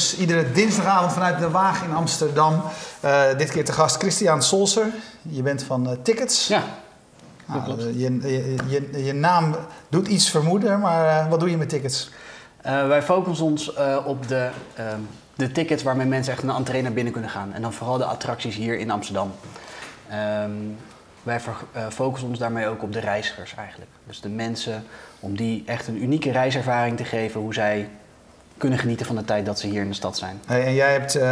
topnames. Iedere dinsdagavond vanuit de Waag in Amsterdam. Uh, dit keer te gast Christian Solser. Je bent van uh, Tickets. Ja. Nou, je, je, je, je, naam doet iets vermoeden, maar wat doe je met Tickets? wij focussen ons op de, ehm, de tickets waarmee mensen echt een entree naar binnen kunnen gaan. En dan vooral de attracties hier in Amsterdam. Um, wij focussen ons daarmee ook op de reizigers eigenlijk. Dus de mensen, om die echt een unieke reiservaring te geven, hoe zij kunnen genieten van de tijd dat ze hier in de stad zijn. Hey, en jij hebt, uh,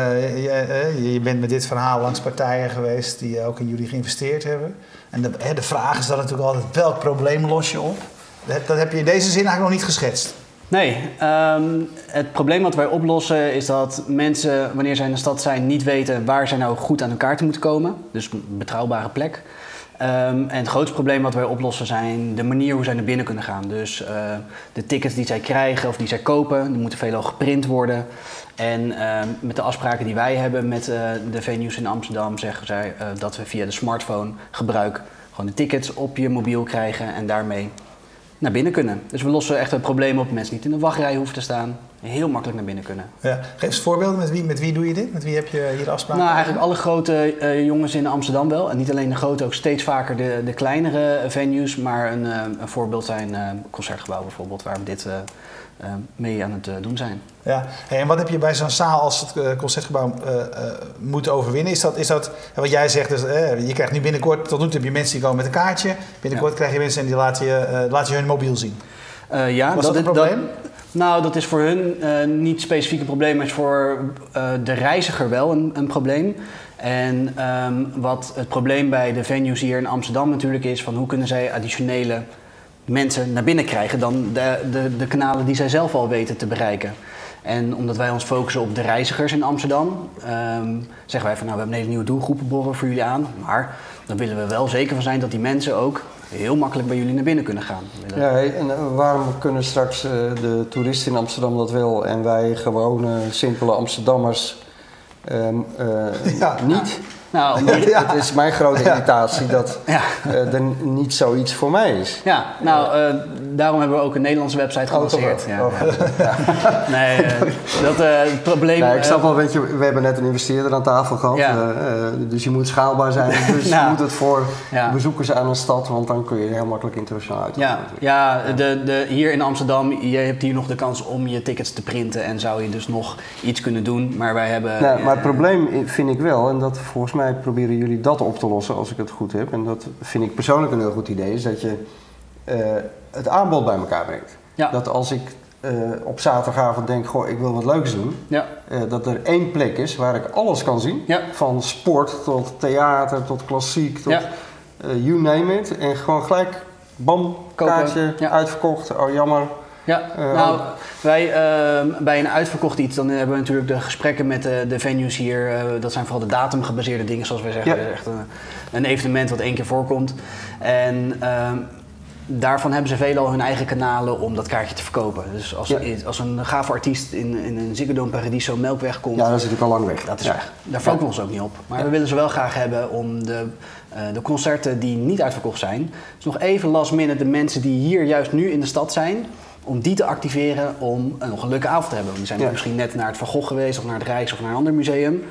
je, je, bent met dit verhaal langs partijen geweest die ook in jullie geïnvesteerd hebben. En de, de vraag is dan natuurlijk altijd, welk probleem los je op? Dat, dat heb je in deze zin eigenlijk nog niet geschetst. Nee, um, het probleem wat wij oplossen is dat mensen, wanneer zij in de stad zijn, niet weten waar zij nou goed aan hun kaarten moeten komen. Dus een betrouwbare plek. Um, en het grootste probleem wat wij oplossen zijn de manier hoe zij naar binnen kunnen gaan. Dus uh, de tickets die zij krijgen of die zij kopen, die moeten veelal geprint worden. En uh, met de afspraken die wij hebben met uh, de venues in Amsterdam zeggen zij uh, dat we via de smartphone gebruik gewoon de tickets op je mobiel krijgen en daarmee naar binnen kunnen. Dus we lossen echt het probleem op. Mensen niet in de wachtrij hoeven te staan. Heel makkelijk naar binnen kunnen. Ja. Geef eens voorbeelden. Met wie, met wie doe je dit? Met wie heb je hier afspraken? Nou, eigenlijk alle grote uh, jongens in Amsterdam wel. En niet alleen de grote, ook steeds vaker de, de kleinere venues. Maar een, uh, een voorbeeld zijn uh, Concertgebouw bijvoorbeeld, waar we dit mee aan het doen zijn. Ja, hey, en wat heb je bij zo'n zaal als het concertgebouw moeten overwinnen? Is dat, is dat wat jij zegt, dus, je krijgt nu binnenkort, tot nu toe heb je mensen die komen met een kaartje. Binnenkort ja. krijg je mensen en die laten je, laten je hun mobiel zien. ja, Was dat, dat probleem? Dat, nou, dat is voor hun uh, niet specifiek een probleem, maar is voor uh, de reiziger wel een, een probleem. En um, wat het probleem bij de venues hier in Amsterdam natuurlijk is, van hoe kunnen zij additionele mensen naar binnen krijgen dan de, de, de kanalen die zij zelf al weten te bereiken. En omdat wij ons focussen op de reizigers in Amsterdam, um, zeggen wij van nou, we hebben een hele nieuwe doelgroepenborrel voor jullie aan. Maar dan willen we wel zeker van zijn dat die mensen ook heel makkelijk bij jullie naar binnen kunnen gaan. Ja, en eh, waarom kunnen straks uh, de toeristen in Amsterdam dat wel en wij gewone, simpele Amsterdammers um, uh, ja. niet? Nou, ja. Het is mijn grote irritatie dat ja. uh, er niet zoiets voor mij is. Ja, nou, uh, daarom hebben we ook een Nederlandse website gelanceerd. Oh, ja. Oh. ja. nee, uh, dat het probleem... Nee, ik snap wel, weet je, we hebben net een investeerder aan tafel gehad. dus je moet schaalbaar zijn. Dus nou, je moet het voor bezoekers aan een stad, want dan kun je heel makkelijk internationaal uit. Ja, ja de, de, hier in Amsterdam, je hebt hier nog de kans om je tickets te printen en zou je dus nog iets kunnen doen. Maar wij hebben... Nou, maar het probleem vind ik wel, en dat volgens mij mij proberen jullie dat op te lossen als ik het goed heb. En dat vind ik persoonlijk een heel goed idee, is dat je uh, het aanbod bij elkaar brengt. Ja. Dat als ik uh, op zaterdagavond denk, goh, ik wil wat leuks doen. Ja. Uh, dat er één plek is waar ik alles kan zien. Ja. Van sport tot theater tot klassiek tot you name it. En gewoon gelijk, bam, kaartje, uitverkocht, oh jammer. Ja, uh, nou, wij uh, bij een uitverkocht iets, dan hebben we natuurlijk de gesprekken met de, de venues hier. Uh, dat zijn vooral de datumgebaseerde dingen, zoals wij zeggen. Ja. Echt een, een, evenement wat één keer voorkomt. En ehm, daarvan hebben ze veelal hun eigen kanalen om dat kaartje te verkopen. Dus als, ja. als een gave artiest in, in een Ziggo Dome Paradiso Melkweg komt... Ja, dan zit ik al lang weg. Dat is weg. Daar focussen we ons ook niet op. Maar we willen ze wel graag hebben om de, uh, de concerten die niet uitverkocht zijn... dus nog even last minute de mensen die hier juist nu in de stad zijn om die te activeren om een, leuke avond te hebben. Die zijn ja. misschien net naar het Van Gogh geweest of naar het Rijks of naar een ander museum.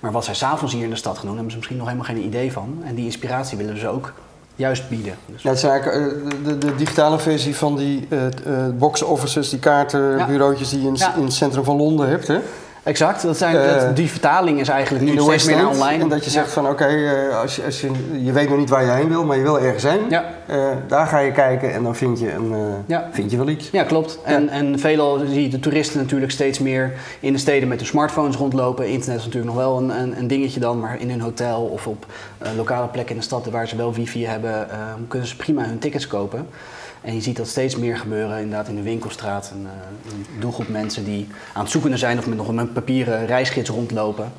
Maar wat zij s'avonds hier in de stad gaan doen, hebben ze misschien nog helemaal geen idee van. En die inspiratie willen ze ook juist bieden. Dus. Ja, het is eigenlijk uh, de, de, digitale versie van die uh, uh, box offices, die kaartenbureautjes die je in, in, het centrum van Londen hebt. Hè? Exact, dat zijn, dat, die vertaling is eigenlijk nu steeds meer online. En dat je zegt van oké, okay, als, je, als je, je weet nog niet waar je heen wil, maar je wil ergens heen. Ja. Uh, daar ga je kijken en dan vind je, een, uh, ja. vind je wel iets. Ja, klopt. En, en veelal zie je de toeristen natuurlijk steeds meer in de steden met hun smartphones rondlopen. Internet is natuurlijk nog wel een, een, een dingetje dan, maar in hun hotel of op lokale plekken in de stad waar ze wel wifi hebben, kunnen ze prima hun tickets kopen. En je ziet dat steeds meer gebeuren inderdaad in de winkelstraat. Een, uh, een doelgroep mensen die aan het zoeken zijn of met nog een papieren reisgids rondlopen.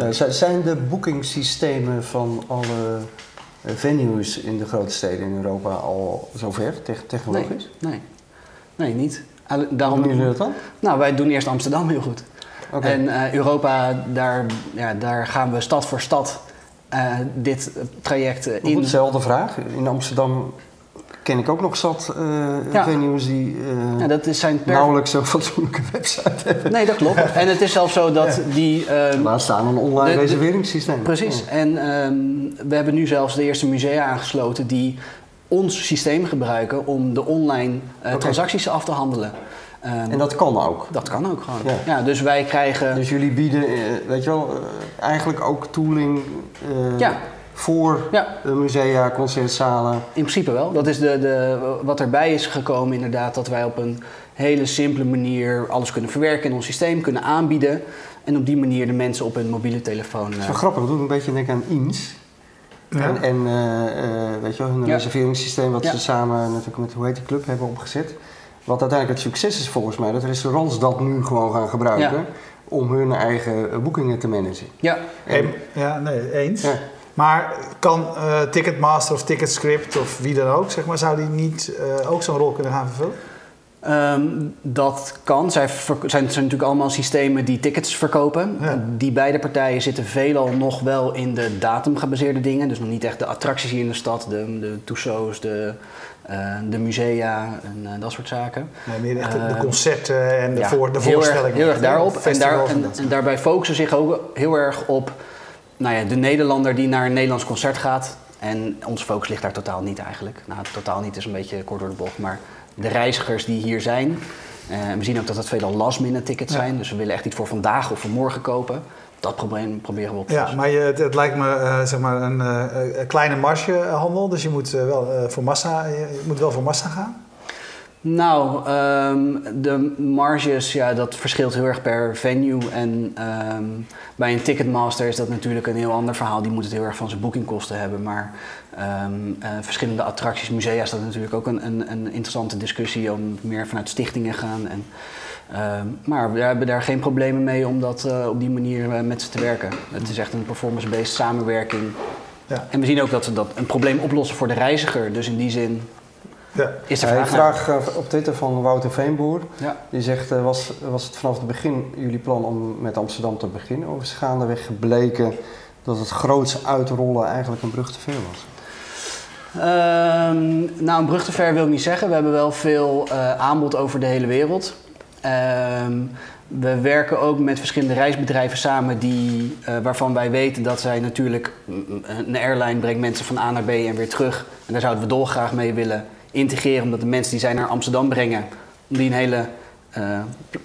Uh, zijn de boekingssystemen van alle eh, venues in de grote steden in Europa al zover te technologisch? Nee, nee, nee niet. Daarom Hoe doen jullie dat dan? Nou, wij doen eerst Amsterdam heel goed. Okay. En uh, Europa, daar, ja, daar gaan we stad voor stad uh, dit traject in. Dezelfde vraag. In Amsterdam ken ik ook nog zat uh, venues die uh, ja, dat is zijn per... nauwelijks zo'n fatsoenlijke website hebben. Nee, dat klopt. En het is zelfs zo dat die... Um, Laat staan een online reserveringssysteem. Precies. En um, we hebben nu zelfs de eerste musea aangesloten die ons systeem gebruiken om de online uh, transacties af te handelen. Um, en dat kan ook? Dat kan ook gewoon. Ja. ja dus wij krijgen... Dus jullie bieden, weet je wel, eigenlijk ook tooling... ja voor ja. de musea, concertzalen? In principe wel. Dat is de, de, wat erbij is gekomen inderdaad, dat wij op een hele simpele manier alles kunnen verwerken in ons systeem, kunnen aanbieden. En op die manier de mensen op hun mobiele telefoon... Dat is wel uh, grappig, dat doet een beetje denken aan INS. Ja. En, en uh, weet je wel, hun reserveringssysteem wat ze samen natuurlijk met hoe heet die club hebben opgezet. Wat uiteindelijk het succes is volgens mij, dat restaurants dat nu gewoon gaan gebruiken om hun eigen boekingen te managen. Ja, en, ja nee, eens. Maar kan uh, Ticketmaster of Ticketscript of wie dan ook, zeg maar, zou die niet uh, ook zo'n rol kunnen gaan vervullen? Um, dat kan. Zij zijn, zijn natuurlijk allemaal systemen die tickets verkopen. Ja. Die beide partijen zitten veelal nog wel in de datumgebaseerde dingen. Dus nog niet echt de attracties hier in de stad, de, de de, uh, de musea en dat soort zaken. Nee, meer echt de concerten en de, ja, voor, de voorstellingen. Heel erg, heel erg daarop. En, daar, en, en, daarbij focussen zich ook heel erg op nou ja, de Nederlander die naar een Nederlands concert gaat. En onze focus ligt daar totaal niet eigenlijk. Nou, totaal niet is een beetje kort door de bocht. Maar de reizigers die hier zijn. Uh, we zien ook dat het veelal last minute tickets zijn. Dus we willen echt iets voor vandaag of voor morgen kopen. Dat probleem proberen we op te lossen. Ja, maar je, het, lijkt me uh, zeg maar een, uh, kleine margehandel. Dus je moet, wel, voor massa, je moet wel voor massa gaan. Nou, um, de marges, ja, dat verschilt heel erg per venue. En um, bij een Ticketmaster is dat natuurlijk een heel ander verhaal. Die moet het heel erg van zijn boekingkosten hebben. Maar um, uh, verschillende attracties, musea is dat natuurlijk ook een, een, een, interessante discussie om meer vanuit stichtingen gaan. En, maar we hebben daar geen problemen mee om dat uh, op die manier uh, met ze te werken. Het is echt een performance-based samenwerking. Ja. En we zien ook dat ze dat een probleem oplossen voor de reiziger. Dus in die zin ja. Is de vraag, vraag uh, op Twitter van Wouter Veenboer. Ja. Die zegt, uh, was, was het vanaf het begin jullie plan om met Amsterdam te beginnen? Of is gaandeweg gebleken dat het groots uitrollen eigenlijk een brug te ver was? Um, nou, een brug te ver wil ik niet zeggen. We hebben wel veel uh, aanbod over de hele wereld. Um, we werken ook met verschillende reisbedrijven samen die, uh, waarvan wij weten dat zij natuurlijk... Een airline brengt mensen van A naar B en weer terug. En daar zouden we dolgraag mee willen integreren. Omdat de mensen die zij naar Amsterdam brengen, om die een hele, uh,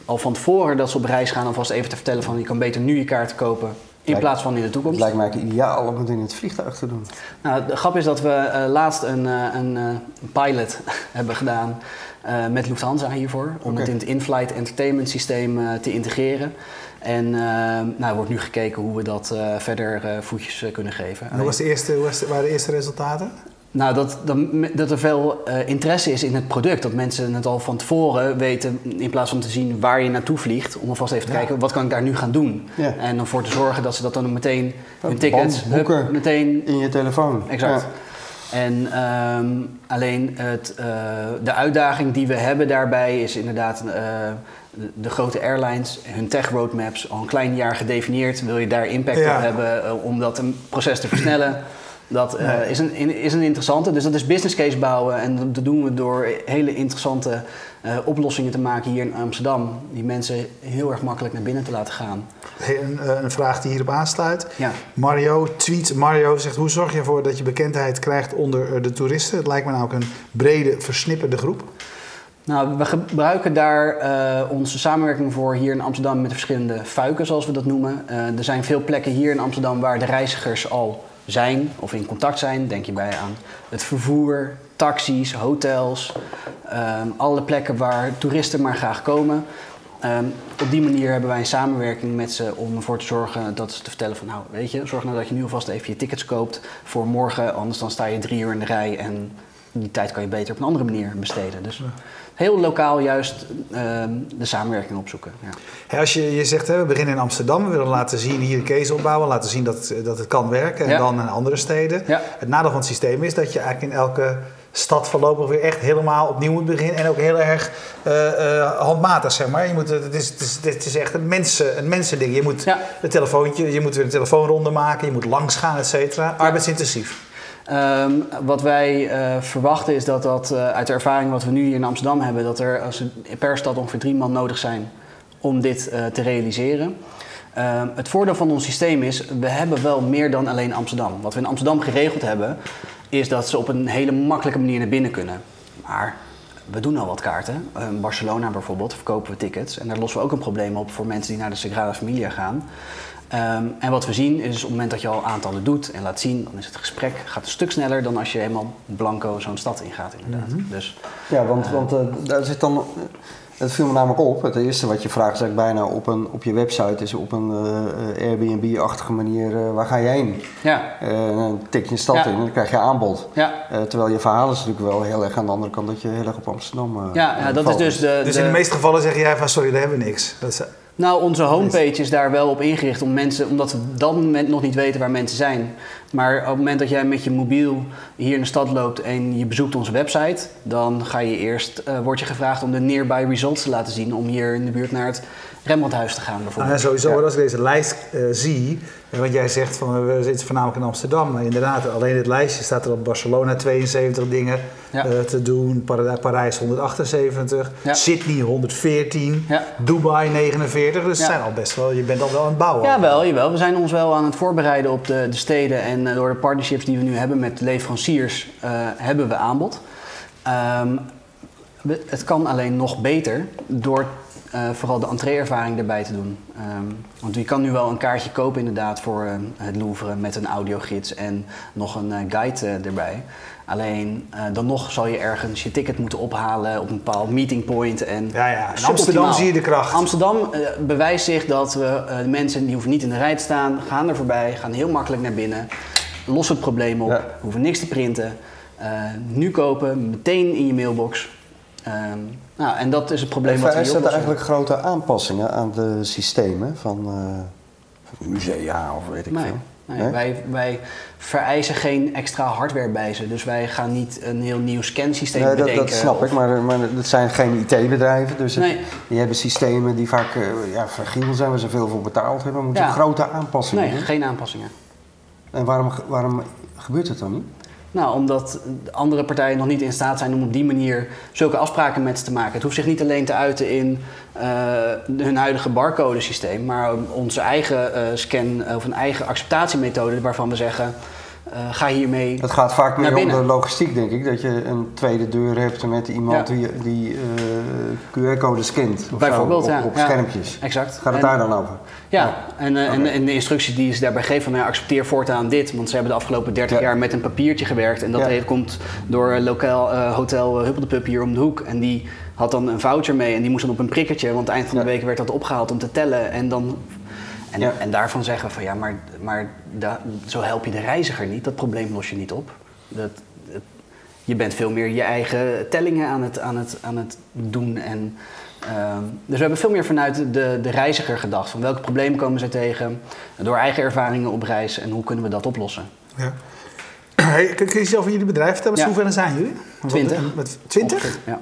al van tevoren dat ze op reis gaan, alvast even te vertellen van je kan beter nu je kaart kopen in plaats van in de toekomst. Het lijkt mij ideaal om het in het vliegtuig te doen. Nou, de grap is dat we uh, laatst een, uh, een, een, pilot hebben gedaan met Lufthansa hiervoor. Om okay. het in het in-flight entertainment systeem te integreren. En nou, er wordt nu gekeken hoe we dat verder voetjes kunnen geven. En hoe, was de eerste, hoe was de, waren de eerste resultaten? Nou, dat, dat, dat er veel uh, interesse is in het product. Dat mensen het al van tevoren weten, in plaats van te zien waar je naartoe vliegt, om alvast even te kijken, wat kan ik daar nu gaan doen? Ja. En ervoor te zorgen dat ze dat dan meteen, hun tickets, boeken meteen... In je telefoon. Exact. En um, alleen het, uh, de uitdaging die we hebben daarbij is inderdaad uh, de, de, grote airlines, hun tech roadmaps, al een klein jaar gedefinieerd. Wil je daar impact op hebben om dat een proces te versnellen? Dat uh, is, een, is een interessante. Dus dat is business case bouwen. En dat doen we door hele interessante uh, oplossingen te maken hier in Amsterdam. Die mensen heel erg makkelijk naar binnen te laten gaan. Een, eh, een vraag die hierop aansluit. Ja. Mario tweet. Mario zegt: Hoe zorg je ervoor dat je bekendheid krijgt onder de toeristen? Het lijkt me nou ook een brede, versnipperde groep. Nou, we gebruiken daar uh, onze samenwerking voor hier in Amsterdam met verschillende fuiken, zoals we dat noemen. Uh, er zijn veel plekken hier in Amsterdam waar de reizigers al zijn of in contact zijn. Denk je bij aan het vervoer, taxis, hotels, um, alle plekken waar toeristen maar graag komen. Um, op die manier hebben wij een samenwerking met ze om ervoor te zorgen dat ze te vertellen van nou weet je, zorg nou dat je nu alvast even je tickets koopt voor morgen, anders dan sta je drie uur in de rij en die tijd kan je beter op een andere manier besteden. Dus heel lokaal juist uh, de samenwerking opzoeken. Ja. als je, je zegt, hè, we beginnen in Amsterdam, we willen laten zien hier een case opbouwen, laten zien dat, dat het kan werken en dan in andere steden. Het nadeel van het systeem is dat je eigenlijk in elke stad voorlopig weer echt helemaal opnieuw moet beginnen. En ook heel erg uh, uh, handmatig, zeg maar. Je moet, het, is, het, is, het is echt een, mensen, een mensending. Je moet een telefoontje, je moet weer een telefoonronde maken, je moet langs gaan, et cetera. Arbeidsintensief. Ehm, wat wij uh, verwachten is dat dat uh, uit de ervaring wat we nu hier in Amsterdam hebben, dat er als per stad ongeveer drie man nodig zijn om dit uh, te realiseren. Ehm, het voordeel van ons systeem is, we hebben wel meer dan alleen Amsterdam. Wat we in Amsterdam geregeld hebben, is dat ze op een hele makkelijke manier naar binnen kunnen. Maar we doen al wat kaarten. In Barcelona bijvoorbeeld verkopen we tickets. En daar lossen we ook een probleem op voor mensen die naar de Sagrada Familia gaan. Um, en wat we zien is op het moment dat je al aantallen doet en laat zien, dan is het gesprek gaat een stuk sneller dan als je helemaal blanco zo'n stad ingaat inderdaad. Mm -hmm. dus, ja, want, uh, want uh, daar zit dan, het viel me namelijk op, het eerste wat je vraagt is eigenlijk bijna op, een, op je website is op een uh, Airbnb-achtige manier, waar ga jij heen? Ja. dan tik je een stad ja. in en dan krijg je aanbod. Ja. terwijl je verhaal is natuurlijk wel heel erg aan de andere kant dat je heel erg op Amsterdam Ja, ja dat valt. is dus de, Dus de, in de meeste gevallen zeg jij van sorry, daar hebben we niks. Dat is, nou, onze homepage is daar wel op ingericht om mensen, omdat we op dat moment nog niet weten waar mensen zijn. Maar op het moment dat jij met je mobiel hier in de stad loopt en je bezoekt onze website, dan ga je eerst, uh, word je gevraagd om de nearby results te laten zien. Om hier in de buurt naar het Rembrandthuis te gaan bijvoorbeeld. Ah, sowieso, ja. als ik deze lijst uh, zie, want jij zegt van we zitten voornamelijk in Amsterdam. Maar inderdaad, alleen dit lijstje staat er op Barcelona 72 dingen ja. uh, te doen. Parijs 178, ja. Sydney 114, ja. Dubai 49. Dus zijn al best wel, je bent al wel aan het bouwen. Ja, wel, jawel. We zijn ons wel aan het voorbereiden op de, de steden. En uh, door de partnerships die we nu hebben met leveranciers, hebben we aanbod. Um, het kan alleen nog beter door uh, vooral de entreeervaring erbij te doen. Um, want je kan nu wel een kaartje kopen inderdaad voor uh, het Louvre met een audiogids en nog een uh, guide erbij. Alleen dan nog zal je ergens je ticket moeten ophalen op een bepaald meeting point. En ja, ja. In Amsterdam zie je de kracht. Amsterdam bewijst zich dat we de mensen die hoeven niet in de rij te staan, gaan er voorbij, gaan heel makkelijk naar binnen, lossen het probleem op, ja. hoeven niks te printen. nu kopen, meteen in je mailbox. Um, nou, en dat is het probleem wat we Is er eigenlijk grote aanpassingen aan de systemen van, uh, van musea of weet ik nee, veel? Nee, nee? Wij, wij vereisen geen extra hardware bij ze. Dus wij gaan niet een heel nieuw scansysteem nee, dat, bedenken. Dat snap of... ik, maar, maar het zijn geen IT-bedrijven. Dus het, die hebben systemen die vaak uh, ja, fragiel zijn, waar ze veel voor betaald hebben. Moeten Ja. grote aanpassingen Nee, doen. geen aanpassingen. En waarom, waarom gebeurt het dan niet? Nou, omdat andere partijen nog niet in staat zijn om op die manier zulke afspraken met ze te maken. Het hoeft zich niet alleen te uiten in uh, hun huidige barcode systeem, maar onze eigen uh, scan of een eigen acceptatiemethode waarvan we zeggen. Uh, ga hiermee. Het gaat vaak meer om de logistiek, denk ik. Dat je een tweede deur hebt met iemand Ja. die, die QR-code scant. of Bijvoorbeeld, zo, op, schermpjes. Exact. Gaat het En- daar dan over? Ja, en, uh, en, Oké. en de instructie die ze daarbij geven van nou, accepteer voortaan dit. Want ze hebben de afgelopen 30 Ja. jaar met een papiertje gewerkt. En dat heeft- komt door een lokaal uh, hotel Huppel de Pup hier om de hoek. En die had dan een voucher mee en die moest dan op een prikkertje. Want eind van de week werd dat opgehaald om te tellen. En, dan, en, Ja. en daarvan zeggen we van ja, maar, maar da- zo help je de reiziger niet. Dat probleem los je niet op. Dat, je bent veel meer je eigen tellingen aan het, aan het, aan het doen. En, ehm, dus we hebben veel meer vanuit de, de reiziger gedacht. Van welke problemen komen ze tegen door eigen ervaringen op reis en hoe kunnen we dat oplossen? Ja. Hey, kun je iets over jullie bedrijf vertellen? Ja. hoeveel zijn jullie? 20. Met 20? Ongeveer, Ja.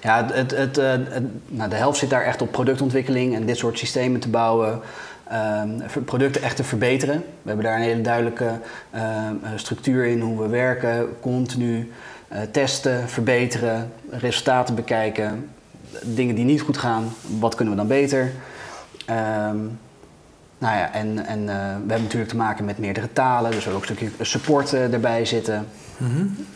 Ja, het, het, eh, het- nou, de helft zit daar echt op productontwikkeling en dit soort systemen te bouwen. ehm, producten echt te verbeteren. We hebben daar een hele duidelijke ehm, eh, structuur in hoe we werken, continu eh, testen, verbeteren, resultaten bekijken, dingen die niet goed gaan, wat kunnen we dan beter? Ehm, nou ja, en, en eh, we hebben natuurlijk te maken met meerdere talen, dus we hebben ook een stukje support eh, erbij zitten.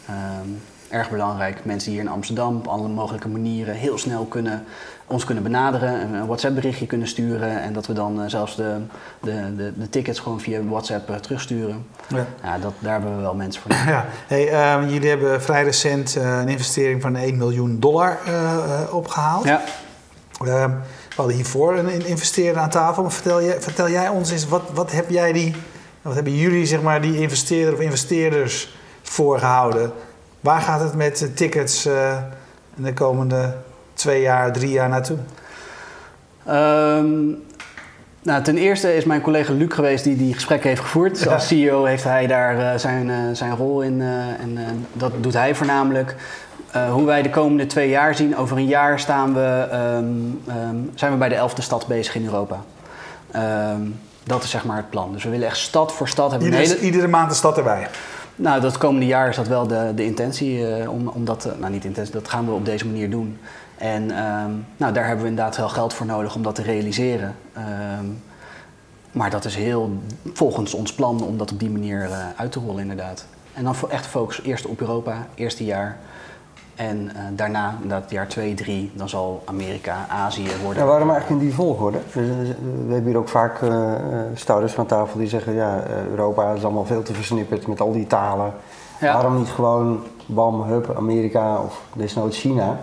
Ehm, erg belangrijk. Mensen hier in Amsterdam op alle mogelijke manieren heel snel kunnen, ons kunnen benaderen. Een WhatsApp berichtje kunnen sturen. En dat we dan eh, zelfs de, de, de, de tickets gewoon via WhatsApp eh, terugsturen. Ja. Ja, dat, daar hebben we wel mensen voor nodig. Ja, hey, ehm, jullie hebben vrij recent eh, een investering van 1 miljoen dollar eh, eh, opgehaald. Ja. Ehm, we hadden hiervoor een, investeerder aan tafel. Maar vertel, jij, vertel jij ons eens, wat, wat heb jij die, wat hebben jullie zeg maar, die investeerder of investeerders voorgehouden? Waar gaat het met de tickets in de komende twee jaar, drie jaar naartoe? Ehm, nou, ten eerste is mijn collega Luc geweest die die gesprekken heeft gevoerd. Ja. Als CEO heeft hij daar eh, zijn, eh, zijn rol in eh, en dat doet hij voornamelijk. Hoe wij de komende twee jaar zien, over een jaar staan we, ehm, ehm, zijn we bij de elfde stad bezig in Europa. Dat is zeg maar het plan. Dus we willen echt stad voor stad hebben. Iedere, hele- iedere maand een stad erbij. Nou, dat komende jaar is dat wel de, de intentie. om, om dat, nou niet intentie, dat gaan we op deze manier doen. En ehm, nou, daar hebben we inderdaad wel geld voor nodig om dat te realiseren. Ehm, maar dat is heel volgens ons plan om dat op die manier uit te rollen, inderdaad. En dan echt focus eerst op Europa, eerste jaar. En uh, daarna, dat jaar 2, 3, dan zal Amerika, Azië worden. Ja, waarom eigenlijk in die volgorde? We, we hebben hier ook vaak uh, stouders van tafel die zeggen: ja, Europa is allemaal veel te versnipperd met al die talen. Ja. Waarom niet gewoon bam, hup, Amerika of desnoods China?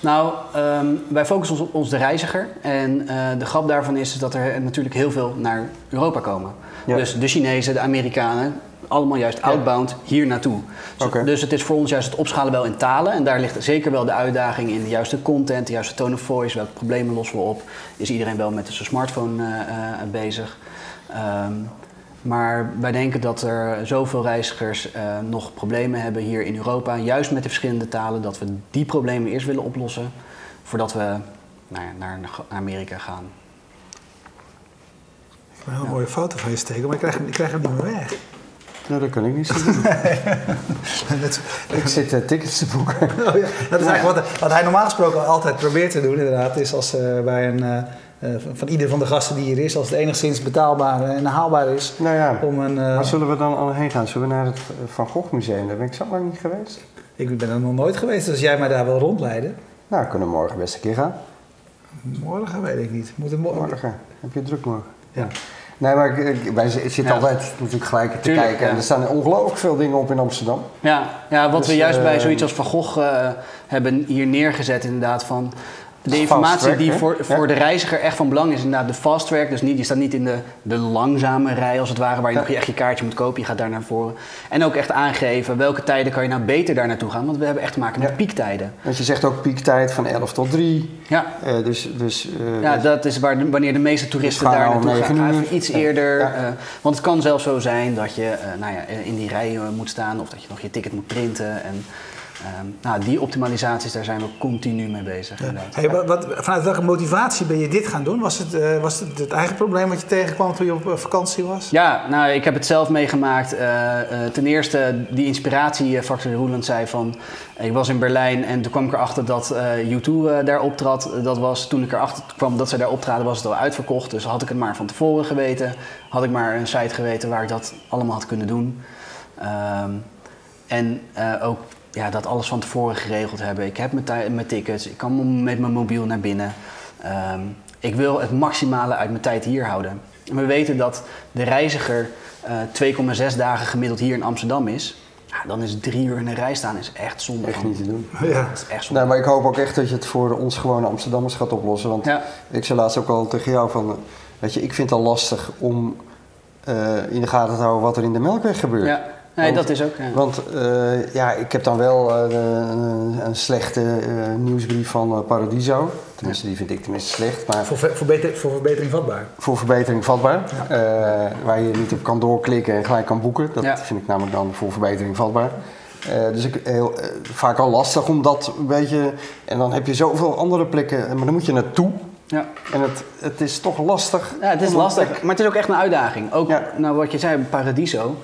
Nou, um, wij focussen ons op ons de reiziger. En uh, de grap daarvan is dat er natuurlijk heel veel naar Europa komen. Ja. Dus de Chinezen, de Amerikanen, allemaal juist outbound hier naartoe. Dus, dus, het is voor ons juist het opschalen wel in talen. En daar ligt zeker wel de uitdaging in de juiste content, de juiste tone of voice. Welke problemen lossen we op? Is iedereen wel met zijn smartphone uh, uh, bezig? Um, maar wij denken dat er zoveel reizigers uh, nog problemen hebben hier in Europa, juist met de verschillende talen, dat we die problemen eerst willen oplossen voordat we nou ja, naar, naar Amerika gaan. Ik heb een hele mooie foto van je steken, maar ik krijg, ik krijg hem niet meer weg. Nou, dat kan ik niet zien. ik zit uh, tickets te boeken. Oh, ja. Dat is eigenlijk wat, wat, hij normaal gesproken altijd probeert te doen, inderdaad, is als uh, bij een. Uh, van ieder van de gasten die hier is, als het enigszins betaalbaar en haalbaar is. Nou ja, om een, waar zullen we dan al heen gaan? Zullen we naar het Van Gogh Museum? Daar ben ik zo lang niet geweest. Ik ben er nog nooit geweest, dus jij mij daar wil rondleiden. Nou, we kunnen morgen best een keer gaan. Morgen weet ik niet. Moeten morgen. morgen. Heb je druk morgen? Ja. Nee, maar wij zitten altijd natuurlijk gelijk te kijken. En er staan ongelooflijk veel dingen op in Amsterdam. Ja, ja wat we dus, juist bij eh, zoiets als Van Gogh uh, hebben hier neergezet inderdaad van de informatie die voor, voor de reiziger echt van belang is, inderdaad de fast track. Dus niet, je staat niet in de, de langzame rij als het ware, waar je nog echt je kaartje moet kopen. Je gaat daar naar voren. En ook echt aangeven welke tijden kan je nou beter daar naartoe gaan. Want we hebben echt te maken met piektijden. Want je zegt ook piektijd van 11 tot 3. Ja. Uh, dus, dus, uh, ja, dat is waar, wanneer de meeste toeristen daar naartoe gaan. Ga even iets eerder. Uh, want het kan zelfs zo zijn dat je nou ja, in die rij moet staan of dat je nog je ticket moet printen. En, Um, nou, die optimalisaties, daar zijn we continu mee bezig. Ja. Hey, wat, wat, vanuit welke motivatie ben je dit gaan doen? Was het, uh, was het het eigen probleem wat je tegenkwam toen je op uh, vakantie was? Ja, nou, ik heb het zelf meegemaakt. Uh, ten eerste die inspiratiefactor die Roeland zei van... Ik was in Berlijn en toen kwam ik erachter dat U2 daar optrad. Dat was, toen ik erachter kwam dat ze daar optraden, was het al uitverkocht. Dus had ik het maar van tevoren geweten. Had ik maar een site geweten waar ik dat allemaal had kunnen doen. Um, en ook ja, dat alles van tevoren geregeld hebben. Ik heb mijn, mijn tickets, ik kan met mijn mobiel naar binnen. Um, ik wil het maximale uit mijn tijd hier houden. En we weten dat de reiziger uh, eh, 2,6 dagen gemiddeld hier in Amsterdam is. Ja, dan is drie uur in een rij staan is echt zonde. Echt niet te doen. Ja. Dat is echt zonde. Nee, maar ik hoop ook echt dat je het voor ons gewone Amsterdammers gaat oplossen. Want ja. ik zei laatst ook al tegen jou van... Weet je, ik vind het al lastig om uh, in de gaten te houden wat er in de Melkweg gebeurt. Ja. Nee, dat is ook. Ja. Want uh, ja, ik heb dan wel uh, een, een, slechte uh, nieuwsbrief van Paradiso. Tenminste, die vind ik tenminste slecht. Maar voor, verbeter, voor verbetering vatbaar. Voor verbetering vatbaar. Ja. waar je niet op kan doorklikken en gelijk kan boeken. Dat ja. vind ik namelijk dan voor verbetering vatbaar. dus ik, heel, vaak al lastig om dat een beetje. En dan heb je zoveel andere plekken, maar dan moet je naartoe. Ja. En het, het is toch lastig. Ja, het is lastig. Maar het is ook echt een uitdaging. Ook nou, wat je zei, Paradiso.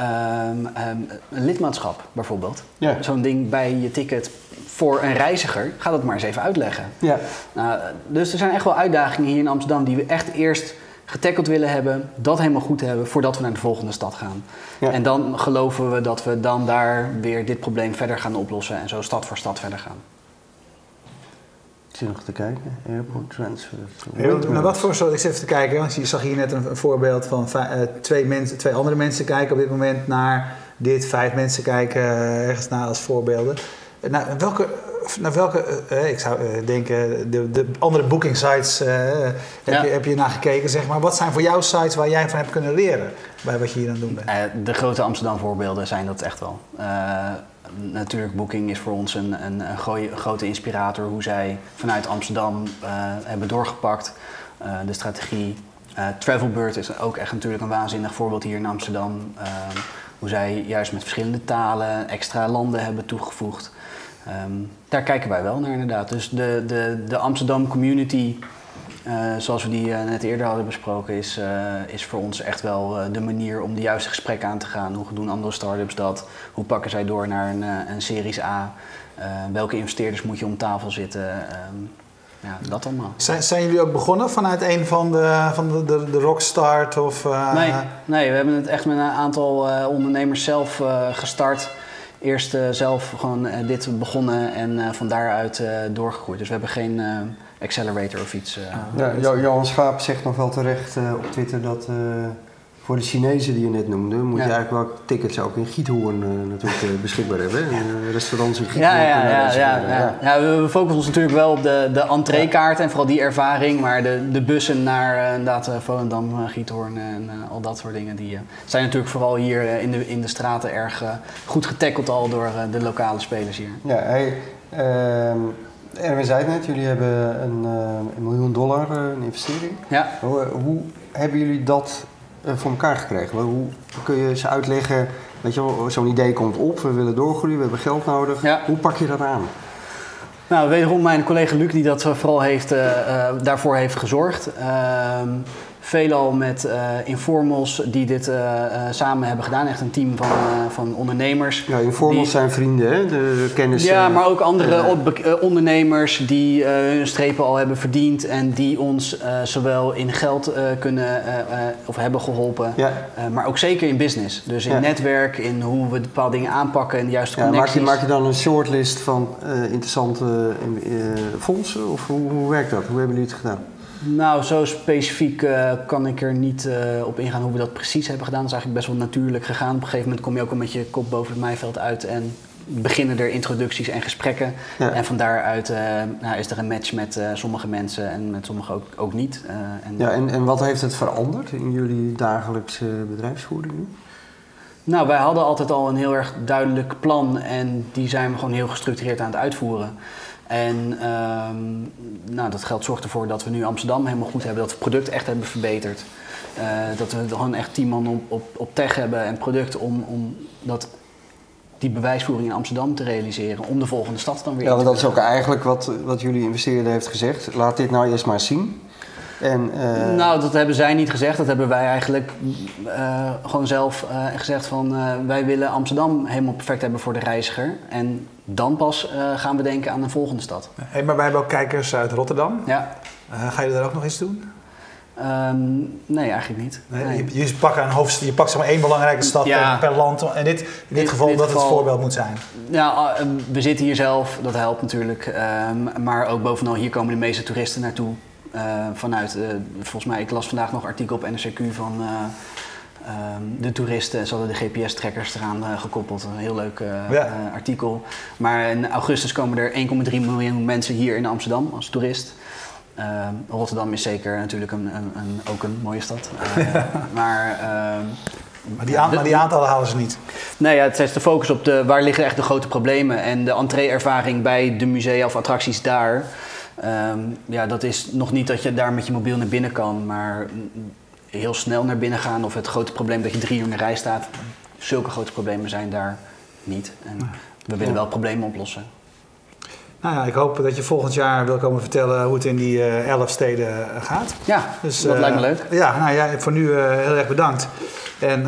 Um, um, een lidmaatschap bijvoorbeeld. Ja. Zo'n ding bij je ticket voor een reiziger. Ga dat maar eens even uitleggen. Ja. Nou, dus er zijn echt wel uitdagingen hier in Amsterdam die we echt eerst getackeld willen hebben, dat helemaal goed hebben voordat we naar de volgende stad gaan. Ja. En dan geloven we dat we dan daar weer dit probleem verder gaan oplossen en zo stad voor stad verder gaan zit nog te kijken. Airport transfer. nou, wat voor soort, ik zit even te kijken, want je zag hier net een, voorbeeld van uh, twee, mensen, twee andere mensen kijken op dit moment naar dit, vijf mensen kijken uh, ergens naar als voorbeelden. Nou, welke, naar welke uh, ik zou denken, de, de andere booking sites heb, je, heb je naar gekeken, zeg maar. Wat zijn voor jou sites waar jij van hebt kunnen leren bij wat je hier aan het doen bent? de grote Amsterdam voorbeelden zijn dat echt wel natuurlijk, Booking is voor ons een, een, een, grote inspirator hoe zij vanuit Amsterdam hebben doorgepakt. De strategie. Travelbird is ook echt natuurlijk een waanzinnig voorbeeld hier in Amsterdam. hoe zij juist met verschillende talen extra landen hebben toegevoegd. Um, daar kijken wij wel naar inderdaad. Dus de, de, de Amsterdam community zoals we die net eerder hadden besproken, is, is voor ons echt wel de manier om de juiste gesprekken aan te gaan. Hoe doen andere startups dat? Hoe pakken zij door naar een, een Series A? welke investeerders moet je om tafel zitten? Ehm, ja, dat allemaal. Zijn, zijn jullie ook begonnen vanuit een van de, van de, de, de Rockstart? Of, nee, nee, we hebben het echt met een aantal ondernemers zelf gestart eerst uh, zelf gewoon uh, dit begonnen en uh, van daaruit doorgegroeid. Dus we hebben geen accelerator of iets. ja, Johan Schaap zegt nog wel terecht op Twitter dat voor de Chinezen die je net noemde, moet je eigenlijk wel tickets ook in Giethoorn uh, natuurlijk uh, beschikbaar hebben. Ja. Uh, restaurants in Giethoorn. Ja, ja, ja, ja, ja, we focussen ons natuurlijk wel op de, de entreekaart en vooral die ervaring. Maar de, de bussen naar inderdaad Volendam, Giethoorn en al dat soort dingen, die zijn natuurlijk vooral hier in, de, in de straten erg goed getackeld al door de lokale spelers hier. Ja, hey, ehm, Erwin zei het net, jullie hebben een, een miljoen dollar een investering. Ja. Hoe, hoe hebben jullie dat eh, voor elkaar gekregen? Hoe kun je ze uitleggen, weet je zo'n idee komt op, we willen doorgroeien, we hebben geld nodig. Hoe pak je dat aan? Nou, wederom mijn collega Luc die dat vooral heeft, uh, daarvoor heeft gezorgd. Ehm, veelal met uh, informals die dit uh, samen hebben gedaan. Echt een team van, van ondernemers. Ja, informals zijn vrienden, hè? de kennis. Ja, maar ook andere ondernemers die hun strepen al hebben verdiend en die ons zowel in geld kunnen of hebben geholpen, ja. maar ook zeker in business. Dus in netwerk, in hoe we bepaalde dingen aanpakken en de juiste ja, connecties. Maak je, maak je dan een shortlist van interessante fondsen of hoe, hoe werkt dat? Hoe hebben jullie het gedaan? Nou, zo specifiek uh, kan ik er niet uh, op ingaan hoe we dat precies hebben gedaan. Dat is eigenlijk best wel natuurlijk gegaan. Op een gegeven moment kom je ook al met je kop boven het maaiveld uit en beginnen er introducties en gesprekken. En van daaruit uh, nou, is er een match met sommige mensen en met sommigen ook, ook niet. en, ja, en, en wat heeft het veranderd in jullie dagelijkse bedrijfsvoering? Nou, wij hadden altijd al een heel erg duidelijk plan en die zijn we gewoon heel gestructureerd aan het uitvoeren. En um, nou, dat geld zorgt ervoor dat we nu Amsterdam helemaal goed hebben, dat we het product echt hebben verbeterd. Uh, dat we gewoon echt tien man op, op, op tech hebben en product om, om dat, die bewijsvoering in Amsterdam te realiseren. Om de volgende stad dan weer ja, want dat is ook eigenlijk wat, wat jullie investeerder heeft gezegd. Laat dit nou eerst maar zien. En, uh... Nou, dat hebben zij niet gezegd. Dat hebben wij eigenlijk uh, gewoon zelf uh, gezegd van wij willen Amsterdam helemaal perfect hebben voor de reiziger. En dan pas gaan we denken aan een volgende stad. Hey, maar wij hebben ook kijkers uit Rotterdam. Ja. ga je daar ook nog eens doen? Um, nee, eigenlijk niet. Nee, Je, je, pakt een hoofd, je pakt zeg maar één belangrijke stad ja. per, land. En dit, in dit, geval dat het voorbeeld moet zijn. Ja, we zitten hier zelf, dat helpt natuurlijk. Um, maar ook bovenal, hier komen de meeste toeristen naartoe. Uh, vanuit, uh, volgens mij, ik las vandaag nog een artikel op NRCQ van uh, de toeristen. Ze hadden de GPS-trekkers eraan gekoppeld. Een heel leuk ja. artikel. Maar in augustus komen er 1,3 miljoen mensen hier in Amsterdam als toerist. Ehm, Rotterdam is zeker natuurlijk een, een, een ook een mooie stad. maar ehm, maar die, maar die, aantallen halen ze niet. Nee, ja, het is de focus op de, waar liggen echt de grote problemen. En de entree-ervaring bij de musea of attracties daar. Um, ja, dat is nog niet dat je daar met je mobiel naar binnen kan, maar heel snel naar binnen gaan of het grote probleem dat je drie uur in de rij staat. Zulke grote problemen zijn daar niet. En we willen wel problemen oplossen. Nou ja, ik hoop dat je volgend jaar wil komen vertellen hoe het in die uh, elf steden eh, gaat. Ja, dus, dat lijkt me eh, leuk. Ja, nou ja, voor nu heel erg bedankt. En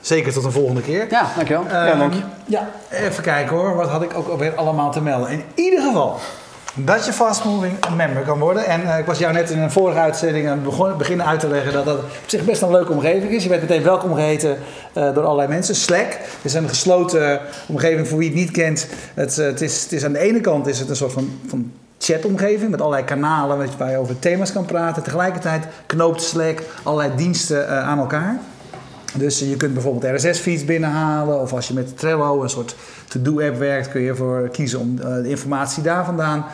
zeker tot een volgende keer. Ja, dankjewel. Ja, dank je. Ja, even kijken hoor. Wat had ik ook alweer allemaal te melden? In ieder geval, dat je fast moving member kan worden. En uh, ik was jou net in een vorige uitzending aan het beginnen uit te leggen dat dat op zich best een leuke omgeving is. Je werd meteen welkom geheten uh, door allerlei mensen. Slack is een gesloten omgeving voor wie het niet kent. Het, uh, het, is, het is aan de ene kant is het een soort van, van chatomgeving met allerlei kanalen waar je over thema's kan praten. Tegelijkertijd knoopt Slack allerlei diensten aan elkaar. Dus je kunt bijvoorbeeld RSS-feeds binnenhalen. Of als je met Trello, een soort to-do-app werkt, kun je ervoor kiezen om de informatie daar vandaan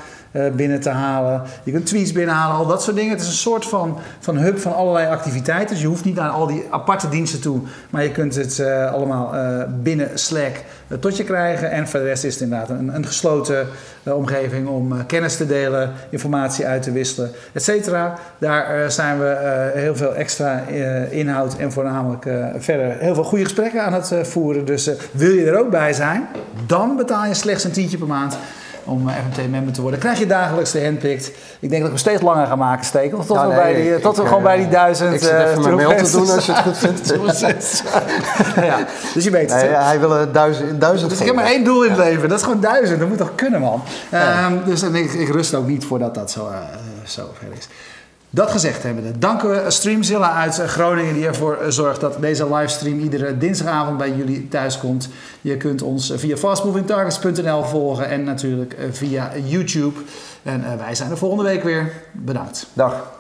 binnen te halen. Je kunt tweets binnenhalen, al dat soort dingen. Het is een soort van, van hub van allerlei activiteiten. Dus je hoeft niet naar al die aparte diensten toe, maar je kunt het uh, allemaal uh, binnen Slack tot je krijgen. En voor de rest is het inderdaad een, een gesloten omgeving om kennis te delen, informatie uit te wisselen, et cetera. Daar zijn we heel veel extra inhoud en voornamelijk verder heel veel goede gesprekken aan het voeren. Dus wil je er ook bij zijn, dan betaal je slechts een tientje per maand. Om FMT-member te worden. Krijg je dagelijks de handpicked. Ik denk dat ik hem steeds langer ga maken, Stekel. Tot, we, bij die, tot we gewoon bij die duizend... Ik zit even mijn mail te doen als je het goed vindt. ja, dus je weet het. Nee, hij wil duizend, duizend Dus ik heb maar één doel in het leven. Dat is gewoon duizend. Dat moet toch kunnen, man. Um, dus ik, ik, rust ook niet voordat dat zo, zo ver is. Dat gezegd hebbende, danken we Streamzilla uit Groningen die ervoor zorgt dat deze livestream iedere dinsdagavond bij jullie thuis komt. Je kunt ons via fastmovingtargets.nl volgen en natuurlijk via YouTube. En wij zijn er volgende week weer. Bedankt. Dag.